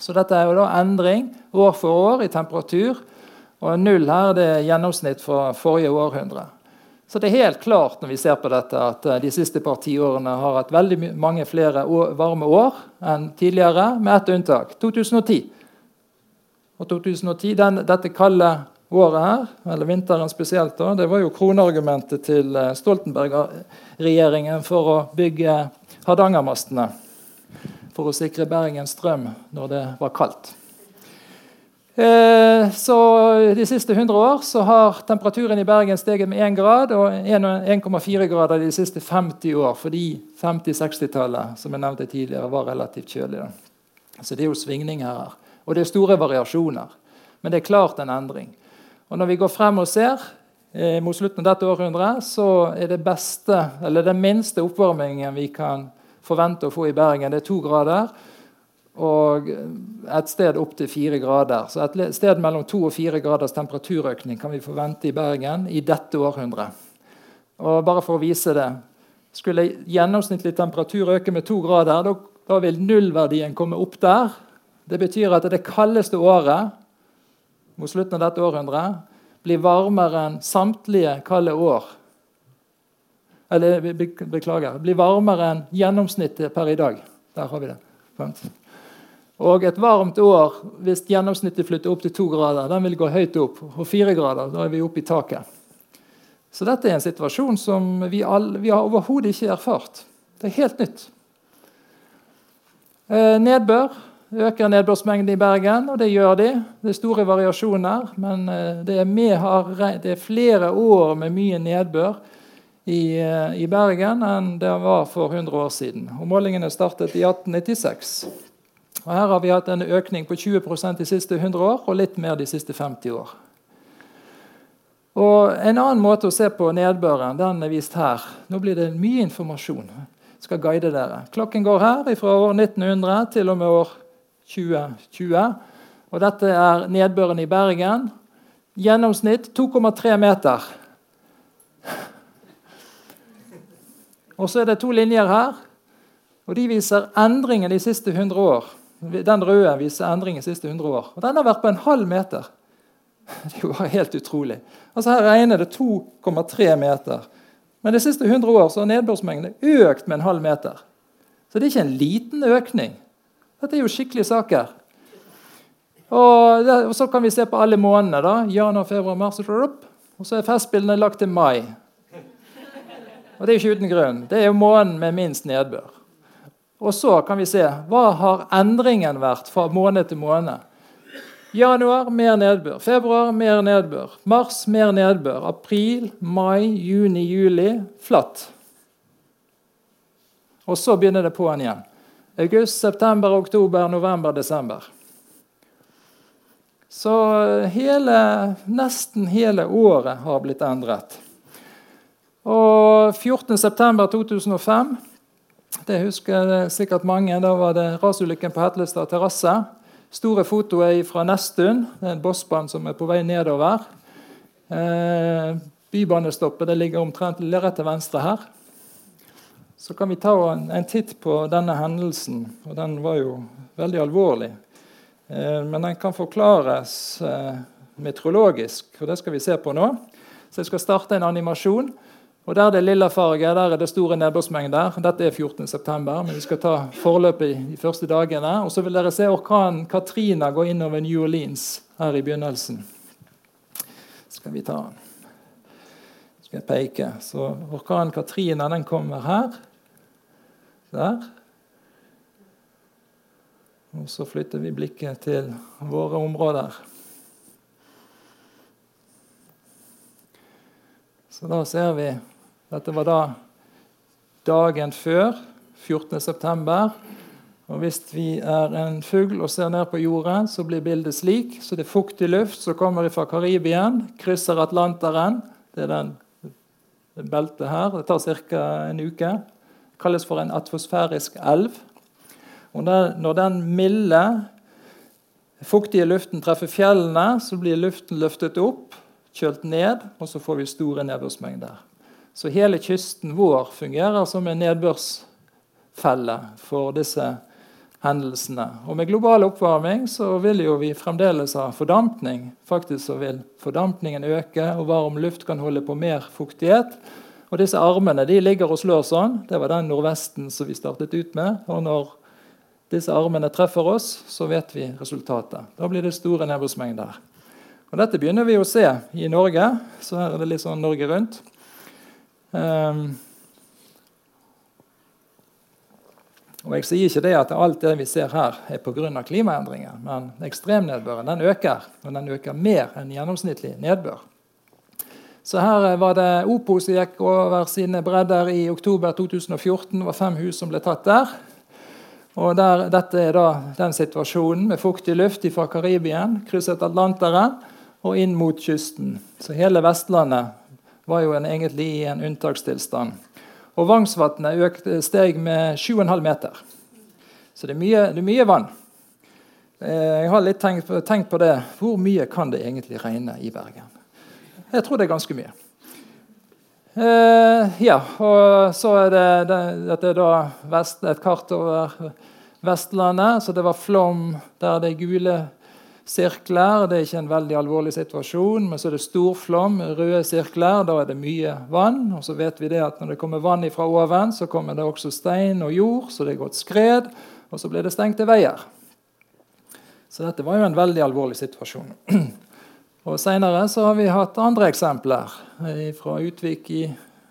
Så dette er jo da endring år for år i temperatur. Og null her det er gjennomsnitt fra forrige århundre. Så det er helt klart når vi ser på dette, at eh, de siste par tiårene har hatt veldig mange flere varme år enn tidligere, med ett unntak. 2010. Og 2010, den, Dette kalde året her, eller vinteren spesielt, da, det var jo kronargumentet til eh, Stoltenberg-regjeringen for å bygge Hardangermastene. For å sikre Bergen strøm når det var kaldt. Eh, så de siste 100 år så har temperaturen i Bergen steget med 1 grad og 1,4 grader de siste 50 år, fordi 50-60-tallet som jeg nevnte tidligere, var relativt kjølig. Så det er jo svingninger her. Og det er store variasjoner. Men det er klart en endring. Og når vi går frem og ser eh, mot slutten av dette århundret, så er det beste, eller den minste oppvarmingen vi kan forvente å få i Bergen, det er to grader og et sted opp til fire grader. Så et sted mellom to og fire graders temperaturøkning kan vi forvente i Bergen i dette århundret. Og bare for å vise det Skulle gjennomsnittlig temperatur øke med to grader, da, da vil nullverdien komme opp der. Det betyr at det kaldeste året mot slutten av dette århundret blir varmere enn samtlige kalde år. Eller beklager blir varmere enn gjennomsnittet per i dag. Der har vi det. Og et varmt år, hvis gjennomsnittet flytter opp til to grader, den vil gå høyt opp. Og fire grader, da er vi oppe i taket. Så dette er en situasjon som vi, all, vi har overhodet ikke erfart. Det er helt nytt. Eh, nedbør øker nedbørsmengden i Bergen, og det gjør de. Det er store variasjoner, men eh, det, er med, det, er flere år med mye nedbør i, eh, i Bergen enn det var for 100 år siden. Og Målingene startet i 1896. Og Her har vi hatt en økning på 20% de siste 100 år og litt mer de siste 50 år. Og En annen måte å se på nedbøren den er vist her. Nå blir det mye informasjon. Jeg skal guide dere. Klokken går her fra år 1900 til og med år 2020. Og Dette er nedbøren i Bergen. Gjennomsnitt 2,3 meter. Og så er det to linjer her, og de viser endringen de siste 100 år. Den røde viser endring de siste 100 år. Og den har vært på en halv meter. *laughs* Det er jo helt utrolig. Altså Her regner det 2,3 meter. Men de siste 100 år så har nedbørsmengden økt med en halv meter. Så det er ikke en liten økning. Dette er jo skikkelige saker. Og, det, og, Så kan vi se på alle månedene. da, Januar, februar, mars. Og så er festbildene lagt til mai. Og det er jo ikke uten grunn. Det er jo måneden med minst nedbør. Og så kan vi se hva har endringen vært fra måned til måned. Januar mer nedbør. Februar mer nedbør. Mars mer nedbør. April, mai, juni, juli flatt. Og så begynner det på'n igjen. August, september, oktober, november, desember. Så hele, nesten hele året har blitt endret. Og 14.9.2005 det husker sikkert mange. Da var det rasulykken på Hetlestad terrasse. Store fotoer fra Nesttun. Det er en bossbane som er på vei nedover. Eh, bybanestoppet ligger omtrent rett til venstre her. Så kan vi ta en, en, titt på denne hendelsen. og Den var jo veldig alvorlig. Eh, men den kan forklares eh, meteorologisk, og det skal vi se på nå. Så jeg skal starte en animasjon. Og Der det er lilla farge, der er det store nedbørsmengder. Dette er 14.9., men vi skal ta forløpet de første dagene. Og så vil dere se orkanen Katrina gå innover New Orleans her i begynnelsen. Skal vi ta den. Skal jeg peke. Så orkanen Katrina den kommer her. Der. Og så flytter vi blikket til våre områder. Så da ser vi dette var da dagen før, 14.9. Og Hvis vi er en fugl og ser ned på jorden, så blir bildet slik. Så det er fuktig luft som kommer fra Karibien, krysser Atlanteren. Det er den, beltet her. Det tar ca. en uke. Det kalles for en atmosfærisk elv. Og Når den milde, fuktige luften treffer fjellene, så blir luften løftet opp, kjølt ned, og så får vi store nedbørsmengder. Så hele kysten vår fungerer som en nedbørsfelle for disse hendelsene. Og med global oppvarming så vil jo vi fremdeles ha fordampning. Faktisk så vil fordampningen øke, og varm luft kan holde på mer fuktighet. Og disse armene de ligger og slår sånn. Det var den nordvesten som vi startet ut med. Og når disse armene treffer oss, så vet vi resultatet. Da blir det store nedbørsmengder. Og Dette begynner vi å se i Norge. Så her er det litt sånn Norge rundt. Um, Og Jeg sier ikke det at alt det vi ser her, er pga. klimaendringer, men ekstremnedbøren den øker, og den øker mer enn gjennomsnittlig nedbør. Så her var det Opo som gikk over sine bredder i oktober 2014. Det var fem hus som ble tatt der. Og der, Dette er da den situasjonen med fuktig luft fra Karibien, krysset Atlanteren og inn mot kysten. Så hele Vestlandet var jo en, egentlig i en unntakstilstand. Og Vangsvatnet steg med 7,5 meter. Så det er, mye, det er mye, vann. Eh, jeg har litt tenkt, tenkt, på det. Hvor mye kan det egentlig regne i Bergen? Jeg tror det er ganske mye. Eh, ja, og så er det, det, dette er da vest, et kart over Vestlandet. Så det var flom der det gule sirkler. Det er ikke en veldig alvorlig situasjon. Men så er det storflom, røde sirkler. Da er det mye vann. Og så vet vi det at når det kommer vann fra oven, så kommer det også stein og jord, så det er gått skred. Og så blir det stengte veier. Så dette var jo en veldig alvorlig situasjon. *clears throat* Og Senere har vi hatt andre eksempler fra Utvik i,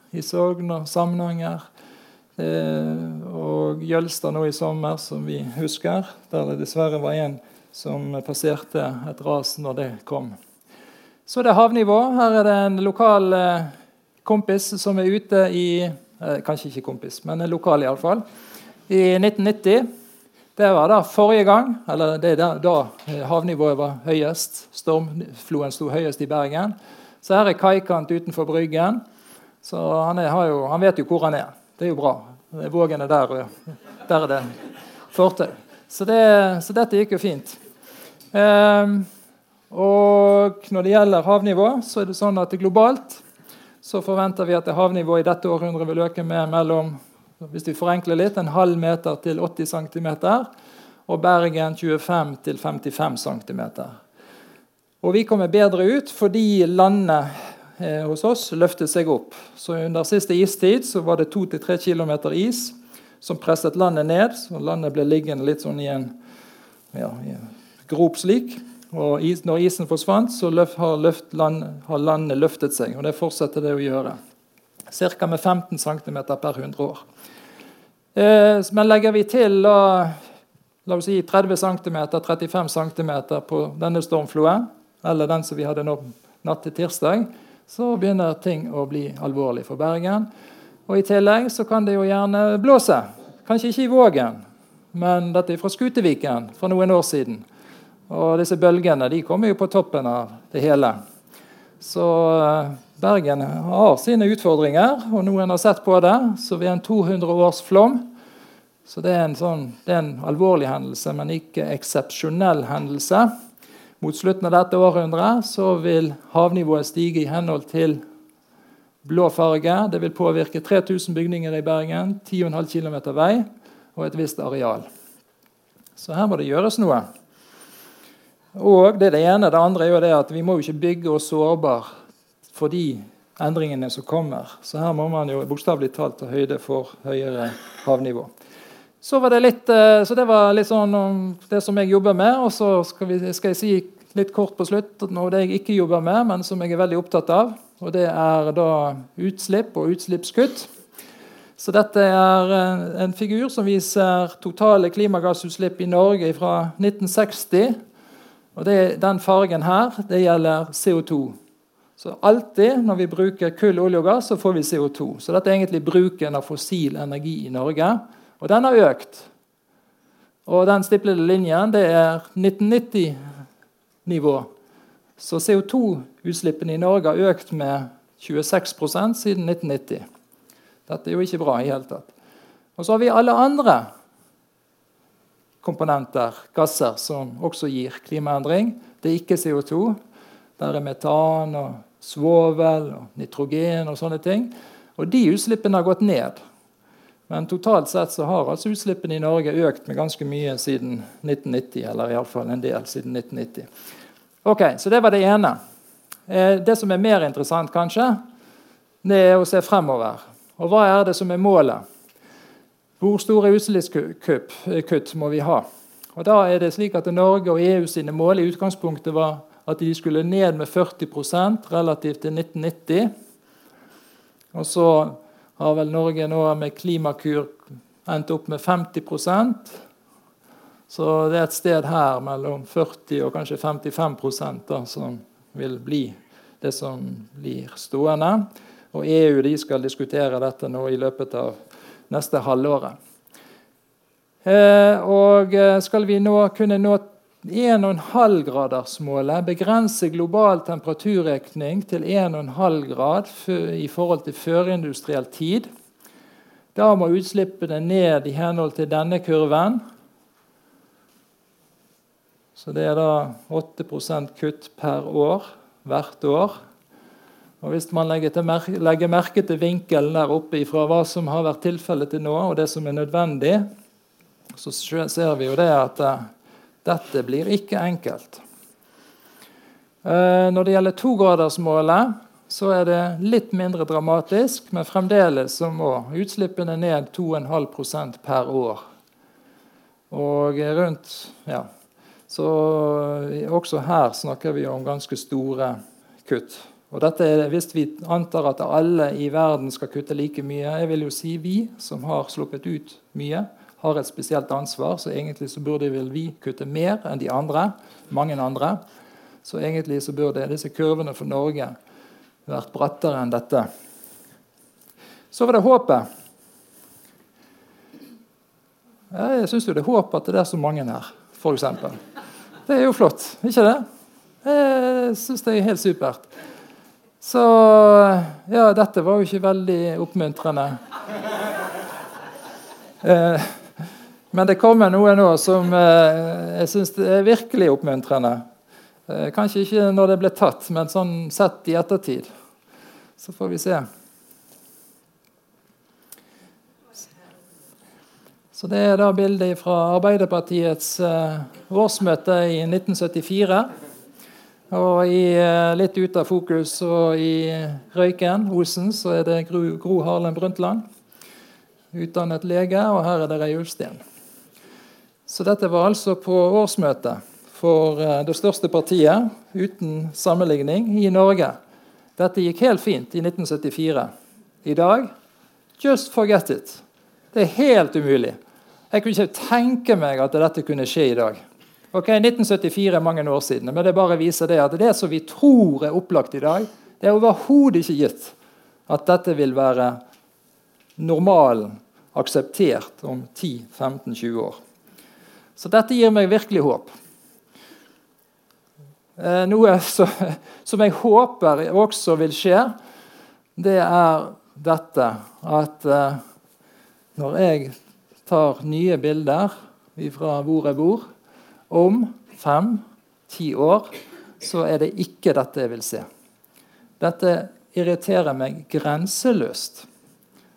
i Sogn og Samnanger. Eh, og Jølstad nå i sommer, som vi husker, der det dessverre var en som passerte et ras når det kom. Så det er havnivå. Her er det en lokal eh, kompis som er ute i eh, Kanskje ikke kompis, men en lokal iallfall. I 1990. Det var da forrige gang, eller det er da, eh, havnivået var høyest. Stormfloen sto høyest i Bergen. Så her er kaikant utenfor Bryggen. Så han, er, jo, han, vet jo hvor han er. Det er jo bra. Vågen er der, der er det fortau. Så, det, så dette gikk jo fint. Um, og når det gjelder havnivå, så er det sånn at globalt så forventer vi at havnivået i dette århundret vil øke med mellom hvis vi forenkler litt, en halv meter til 80 cm. Og Bergen 25 til 55 cm. Og vi kommer bedre ut fordi landet eh, hos oss løftet seg opp. Så Under siste istid så var det 2-3 km is som presset landet ned. så Landet ble liggende litt sånn i en, ja, i en grop slik. Og is, når isen forsvant, så løft, har, løft land, har, landet løftet seg. Og det fortsetter det å gjøre. Ca. med 15 cm per 100 år. Eh, men legger vi til la, la oss si 30 cm, 35 cm på denne stormfloen, eller den som vi hadde nå natt til tirsdag, så begynner ting å bli alvorlig for Bergen. Og I tillegg så kan det jo gjerne blåse. Kanskje ikke i Vågen, men dette er fra Skuteviken for noen år siden. Og disse bølgene de kommer jo på toppen av det hele. Så eh, Bergen har sine utfordringer, og noen har sett på det. Så ved en 200-årsflom så det er, en sånn, det er en alvorlig hendelse, men ikke eksepsjonell hendelse. Mot slutten av dette århundret så vil havnivået stige i henhold til blå farge. Det vil påvirke 3000 bygninger i Bergen, 10,5 km vei og et visst areal. Så her må det gjøres noe. Og Det er det ene. Det andre er jo det at vi må jo ikke bygge oss sårbar for de endringene som kommer. Så her må man jo bokstavelig talt ta høyde for høyere havnivå. Så, var det litt, eh, så det var litt sånn om det som jeg jobber med. Og så skal, vi, skal jeg si litt kort på slutt noe det jeg ikke jobber med, men som jeg er veldig opptatt av. Og det er da utslipp og utslippskutt. Så dette er en figur som viser totale klimagassutslipp i Norge fra 1960 og det, Den fargen her det gjelder CO2. Så alltid når vi bruker kull, olje og gass, så får vi CO2. Så dette er egentlig bruken av fossil energi i Norge. Og den har økt. Og den stiplede linjen det er 1990-nivå. Så CO2-utslippene i Norge har økt med 26% siden 1990. Dette er jo ikke bra i hele tatt. Og så har vi alle andre komponenter, gasser, som også gir klimaendring. Det er ikke CO2. Der er metan og svovel og nitrogen og sånne ting. Og de utslippene har gått ned. Men totalt sett så har altså utslippene i Norge økt med ganske mye siden 1990. Eller iallfall en del siden 1990. Ok, Så det var det ene. Eh, det som er mer interessant, kanskje, det er å se fremover. Og hva er det som er målet? Hvor store utslippskutt må vi ha? Og da er det slik at Norge og EU sine mål i utgangspunktet var at de skulle ned med 40% relativt til 1990. Og så har vel Norge nå med Klimakur endt opp med 50% Så det er et sted her mellom 40 og kanskje 55 da, som vil bli det som blir stående. Og EU de skal diskutere dette nå i løpet av neste halvåret. Eh, og eh, skal vi nå kunne nå 1,5-gradersmålet, begrense global temperaturøkning til 1,5 grad i forhold til førindustriell tid, da må utslippene ned i henhold til denne kurven. Så det er da 8% kutt per år hvert år. Og Hvis man legger, merke, legger merke til vinkelen der oppe ifra hva som har vært tilfellet til nå, og det som er nødvendig, så ser vi jo det at uh, dette blir ikke enkelt. Uh, når det gjelder togradersmålet, så er det litt mindre dramatisk, men fremdeles så må utslippene ned 2,5% per år. Og rundt ja, Så også her snakker vi om ganske store kutt. Og dette Hvis vi antar at alle i verden skal kutte like mye Jeg vil jo si vi som har sluppet ut mye, har et spesielt ansvar. Så egentlig så burde vel vi kutte mer enn de andre. mange andre. Så egentlig så burde disse kurvene for Norge vært brattere enn dette. Så var det håpet. Jeg syns det er håp at det er så mange her, f.eks. Det er jo flott, ikke det? Jeg syns det er helt supert. Så ja, dette var jo ikke veldig oppmuntrende. *laughs* Eh, men det kommer noe nå som eh, jeg syns er virkelig oppmuntrende. Eh, kanskje ikke når det ble tatt, men sånn sett i ettertid. Så får vi se. Så Det er da bildet fra Arbeiderpartiets årsmøte i 1974. Og i, eh, litt ute av fokus og i Røyken, Osen, så er det Gro, Gro Harlem Brundtland. Utdannet lege, og her er det Rei Ulfsten. Så dette var altså på årsmøtet for eh, det største partiet uten sammenligning i Norge. Dette gikk helt fint i 1974. I dag just forget it. Det er helt umulig. Jeg kunne ikke tenke meg at dette kunne skje i dag. Ok, 1974 er mange år siden, men det bare viser det at det som vi tror er opplagt i dag, det er overhodet ikke gitt at dette vil være normalen, akseptert om 10-15-20 år. Så dette gir meg virkelig håp. Eh, noe som jeg håper også vil skje, det er dette at eh, når jeg tar nye bilder fra hvor jeg bor, om fem-ti år så er det ikke dette jeg vil se. Dette irriterer meg grenseløst.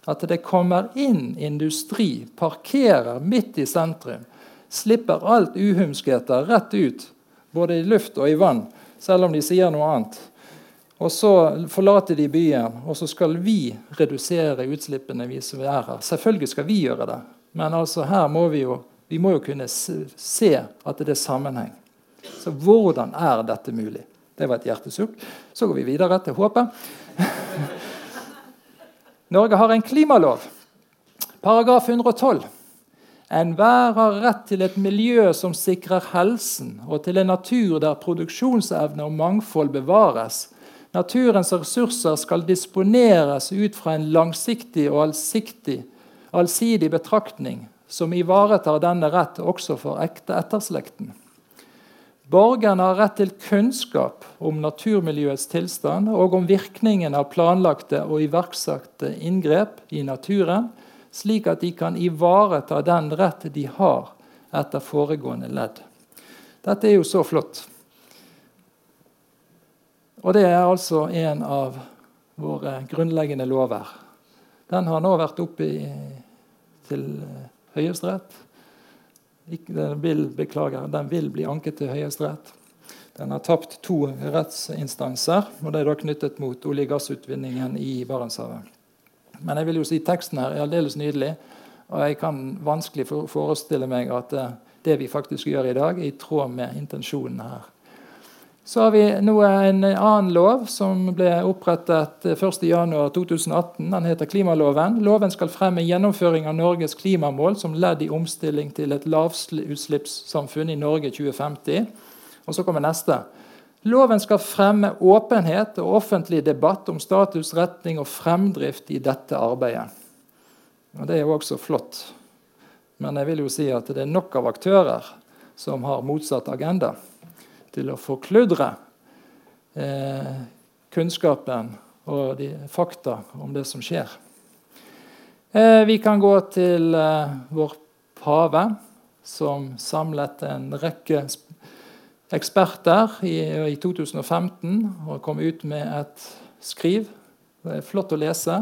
At det kommer inn industri, parkerer midt i sentrum, slipper alt uhumskheter rett ut, både i luft og i vann, selv om de sier noe annet. Og så forlater de byen, og så skal vi redusere utslippene. vi som er her. Selvfølgelig skal vi gjøre det, men altså her må vi jo vi må jo kunne se at det er sammenheng. Så hvordan er dette mulig? Det var et hjertesukk. Så går vi videre til håpet. *laughs* Norge har en klimalov. Paragraf 112. Enhver har rett til et miljø som sikrer helsen, og til en natur der produksjonsevne og mangfold bevares. Naturens ressurser skal disponeres ut fra en langsiktig og allsidig betraktning som ivaretar denne rett også for ekte etterslekten. Borgerne har rett til kunnskap om naturmiljøets tilstand og om virkningen av planlagte og iverksatte inngrep i naturen, slik at de kan ivareta den rett de har etter foregående ledd. Dette er jo så flott. Og det er altså en av våre grunnleggende lover. Den har nå vært oppe i, til Høyesterett. Den vil, beklager, den vil bli anket til Høyesterett. Den har tapt to rettsinstanser, og det er da knyttet mot olje- og gassutvinningen i Barentshavet. Men jeg vil jo si teksten her er aldeles nydelig, og jeg kan vanskelig forestille meg at eh, det vi faktisk gjør i dag, er i tråd med intensjonen her. Så har vi nå en annen lov som ble opprettet 1.1.2018. Den heter klimaloven. Loven skal fremme gjennomføring av Norges klimamål som ledd i omstilling til et lavutslippssamfunn i Norge 2050. Og så kommer neste. Loven skal fremme åpenhet og offentlig debatt om status, retning og fremdrift i dette arbeidet. Og Det er jo også flott. Men jeg vil jo si at det er nok av aktører som har motsatt agenda til å forkludre eh, kunnskapen og de fakta om det som skjer. Eh, vi kan gå til eh, vår pave, som samlet en rekke eksperter i, i 2015 og kom ut med et skriv. Det er flott å lese.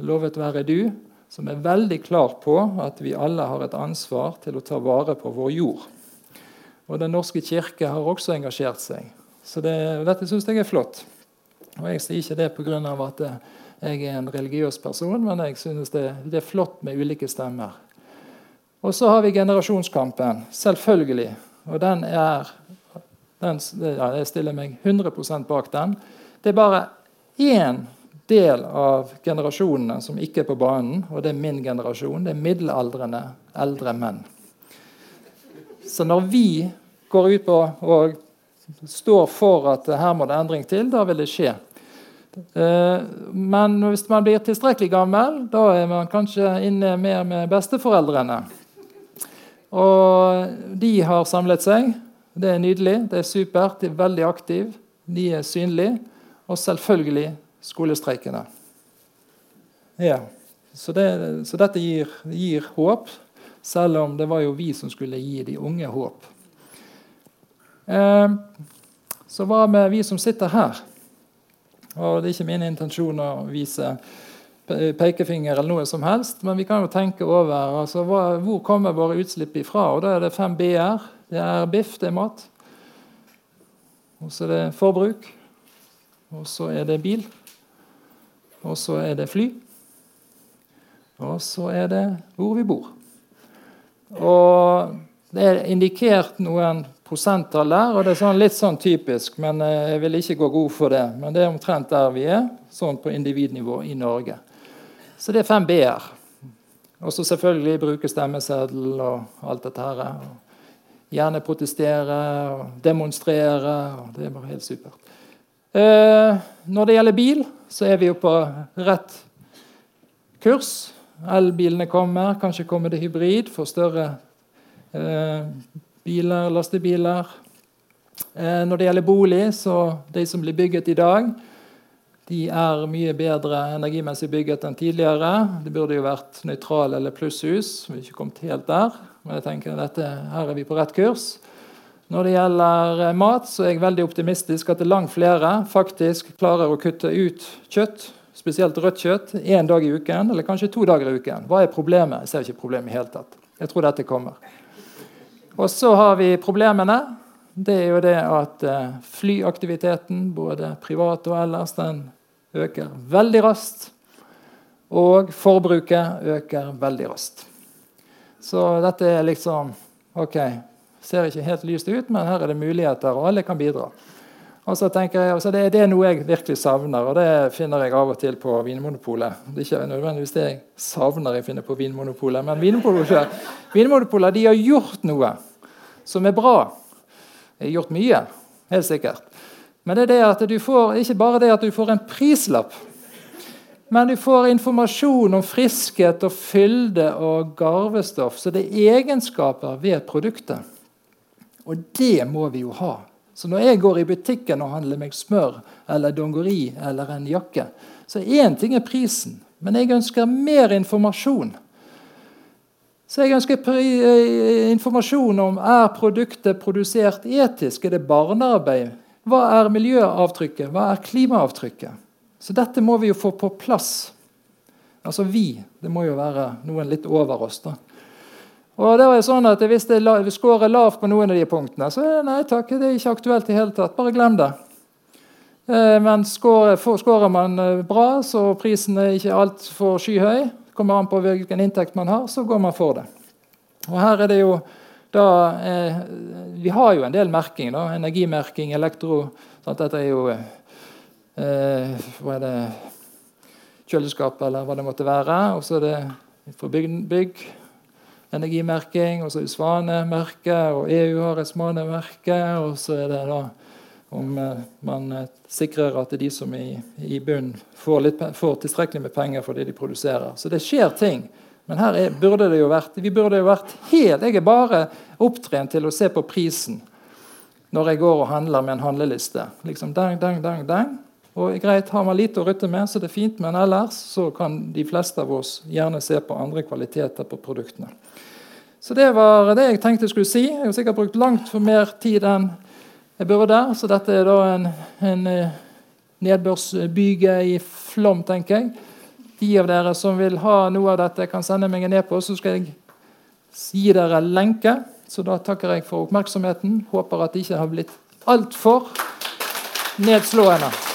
'Lovet være du', som er veldig klar på at vi alle har et ansvar til å ta vare på vår jord. Og Den norske kirke har også engasjert seg. Så det, dette syns jeg er flott. Og Jeg sier ikke det pga. at jeg er en religiøs person, men jeg synes det, det er flott med ulike stemmer. Og så har vi generasjonskampen, selvfølgelig. Og den er den, ja, Jeg stiller meg 100 bak den. Det er bare én del av generasjonene som ikke er på banen, og det er min generasjon. Det er middelaldrende eldre menn. Så når vi går ut på og står for at her må det endring til, da vil det skje. Eh, men hvis man blir tilstrekkelig gammel, da er man kanskje inne mer med besteforeldrene. Og de har samlet seg. Det er nydelig, det er supert, de er veldig aktive, de er synlige. Og selvfølgelig skolestreikene. Ja. Så, det, så dette gir, gir håp, selv om det var jo vi som skulle gi de unge håp. Eh, så hva med vi som sitter her? Og Det er ikke min intensjon å vise pekefinger eller noe som helst, men vi kan jo tenke over altså, hvor kommer våre utslipp ifra. Og Da er det fem B-er. Det er biff, det er mat. Og så er det forbruk. Og så er det bil. Og så er det fly. Og så er det hvor vi bor. Og det er indikert noen prosenttall der. og Det er sånn, litt sånn typisk, men eh, jeg vil ikke gå god for det. Men det er omtrent der vi er, sånn på individnivå i Norge. Så det er fem B-er. Og så selvfølgelig bruke stemmeseddel og alt dette her. Gjerne protestere og demonstrere. Og det er bare helt supert. Eh, når det gjelder bil, så er vi jo på rett kurs. Elbilene kommer, kanskje kommer det hybrid for større Eh, biler, lastebiler. Eh, når det gjelder bolig, så de som blir bygget i dag, de er mye bedre energimessig bygget enn tidligere. Det burde jo vært nøytral eller plusshus. Vi har ikke kommet helt der, men jeg tenker dette, her er vi på rett kurs. Når det gjelder eh, mat, så er jeg veldig optimistisk at det langt flere faktisk klarer å kutte ut kjøtt, spesielt rødt kjøtt, én dag i uken, eller kanskje to dager i uken. Hva er problemet? Jeg ser ikke problemet i hele tatt. Jeg tror dette kommer. Og så har vi problemene. Det er jo det at eh, flyaktiviteten, både privat og ellers, den øker veldig raskt. Og forbruket øker veldig raskt. Så dette er liksom OK, ser ikke helt lyst ut, men her er det muligheter, og alle kan bidra. Og så tenker jeg, altså det, det, er noe jeg virkelig savner, og det finner jeg av og til på Vinmonopolet. Det er ikke nødvendigvis det jeg savner jeg finner på Vinmonopolet, men Vinmonopolet, Vinmonopolet de har gjort noe som er bra. Jeg har gjort mye, helt sikkert. Men det er det at du får, ikke bare det at du får en prislapp, men du får informasjon om friskhet og fylde og garvestoff. Så det er egenskaper ved produktet. Og det må vi jo ha. Så når jeg går i butikken og handler meg smør eller dongeri eller en jakke, så én ting er prisen, men jeg ønsker mer informasjon. Så jeg ønsker eh, informasjon om er produktet produsert etisk. Er det barnearbeid? Hva er miljøavtrykket? Hva er klimaavtrykket? Så dette må vi jo få på plass. Altså vi. Det må jo være noen litt over oss. da. Og det var sånn at Hvis jeg scorer lavt på noen av de punktene, så er det nei takk, det er ikke aktuelt i hele tatt. Bare glem det. Eh, men scorer man eh, bra, så prisen er ikke altfor skyhøy, kommer an på hvilken inntekt man har, så går man for det. Og Her er det jo da, eh, Vi har jo en del merking. da, Energimerking, elektro sant? Dette er jo eh, hva er det, kjøleskap eller hva det måtte være. Og så er det for bygg, bygg energimerking, og så er det svanemerke, og EU har et svanemerke. Og så er det da om eh, man eh, sikrer at de som er i, bunnen, får, får, tilstrekkelig med penger for det de produserer. Så det skjer ting. Men her er, burde det jo vært, vi burde jo vært helt Jeg er bare opptrent til å se på prisen når jeg går og handler med en handleliste. Liksom dang, dang, dang, dang. Og greit, Har man lite å rutte med, så det er fint, men ellers så kan de fleste av oss gjerne se på andre kvaliteter på produktene. Så Det var det jeg tenkte jeg skulle si. Jeg har sikkert brukt langt for mer tid enn jeg burde. Så dette er da en, en eh, nedbørsbyge i Flom, tenker jeg. De av dere som vil ha noe av dette, kan sende meg en e-post, så skal jeg gi dere lenke. Så da takker jeg for oppmerksomheten. Håper at det ikke har blitt altfor nedslående.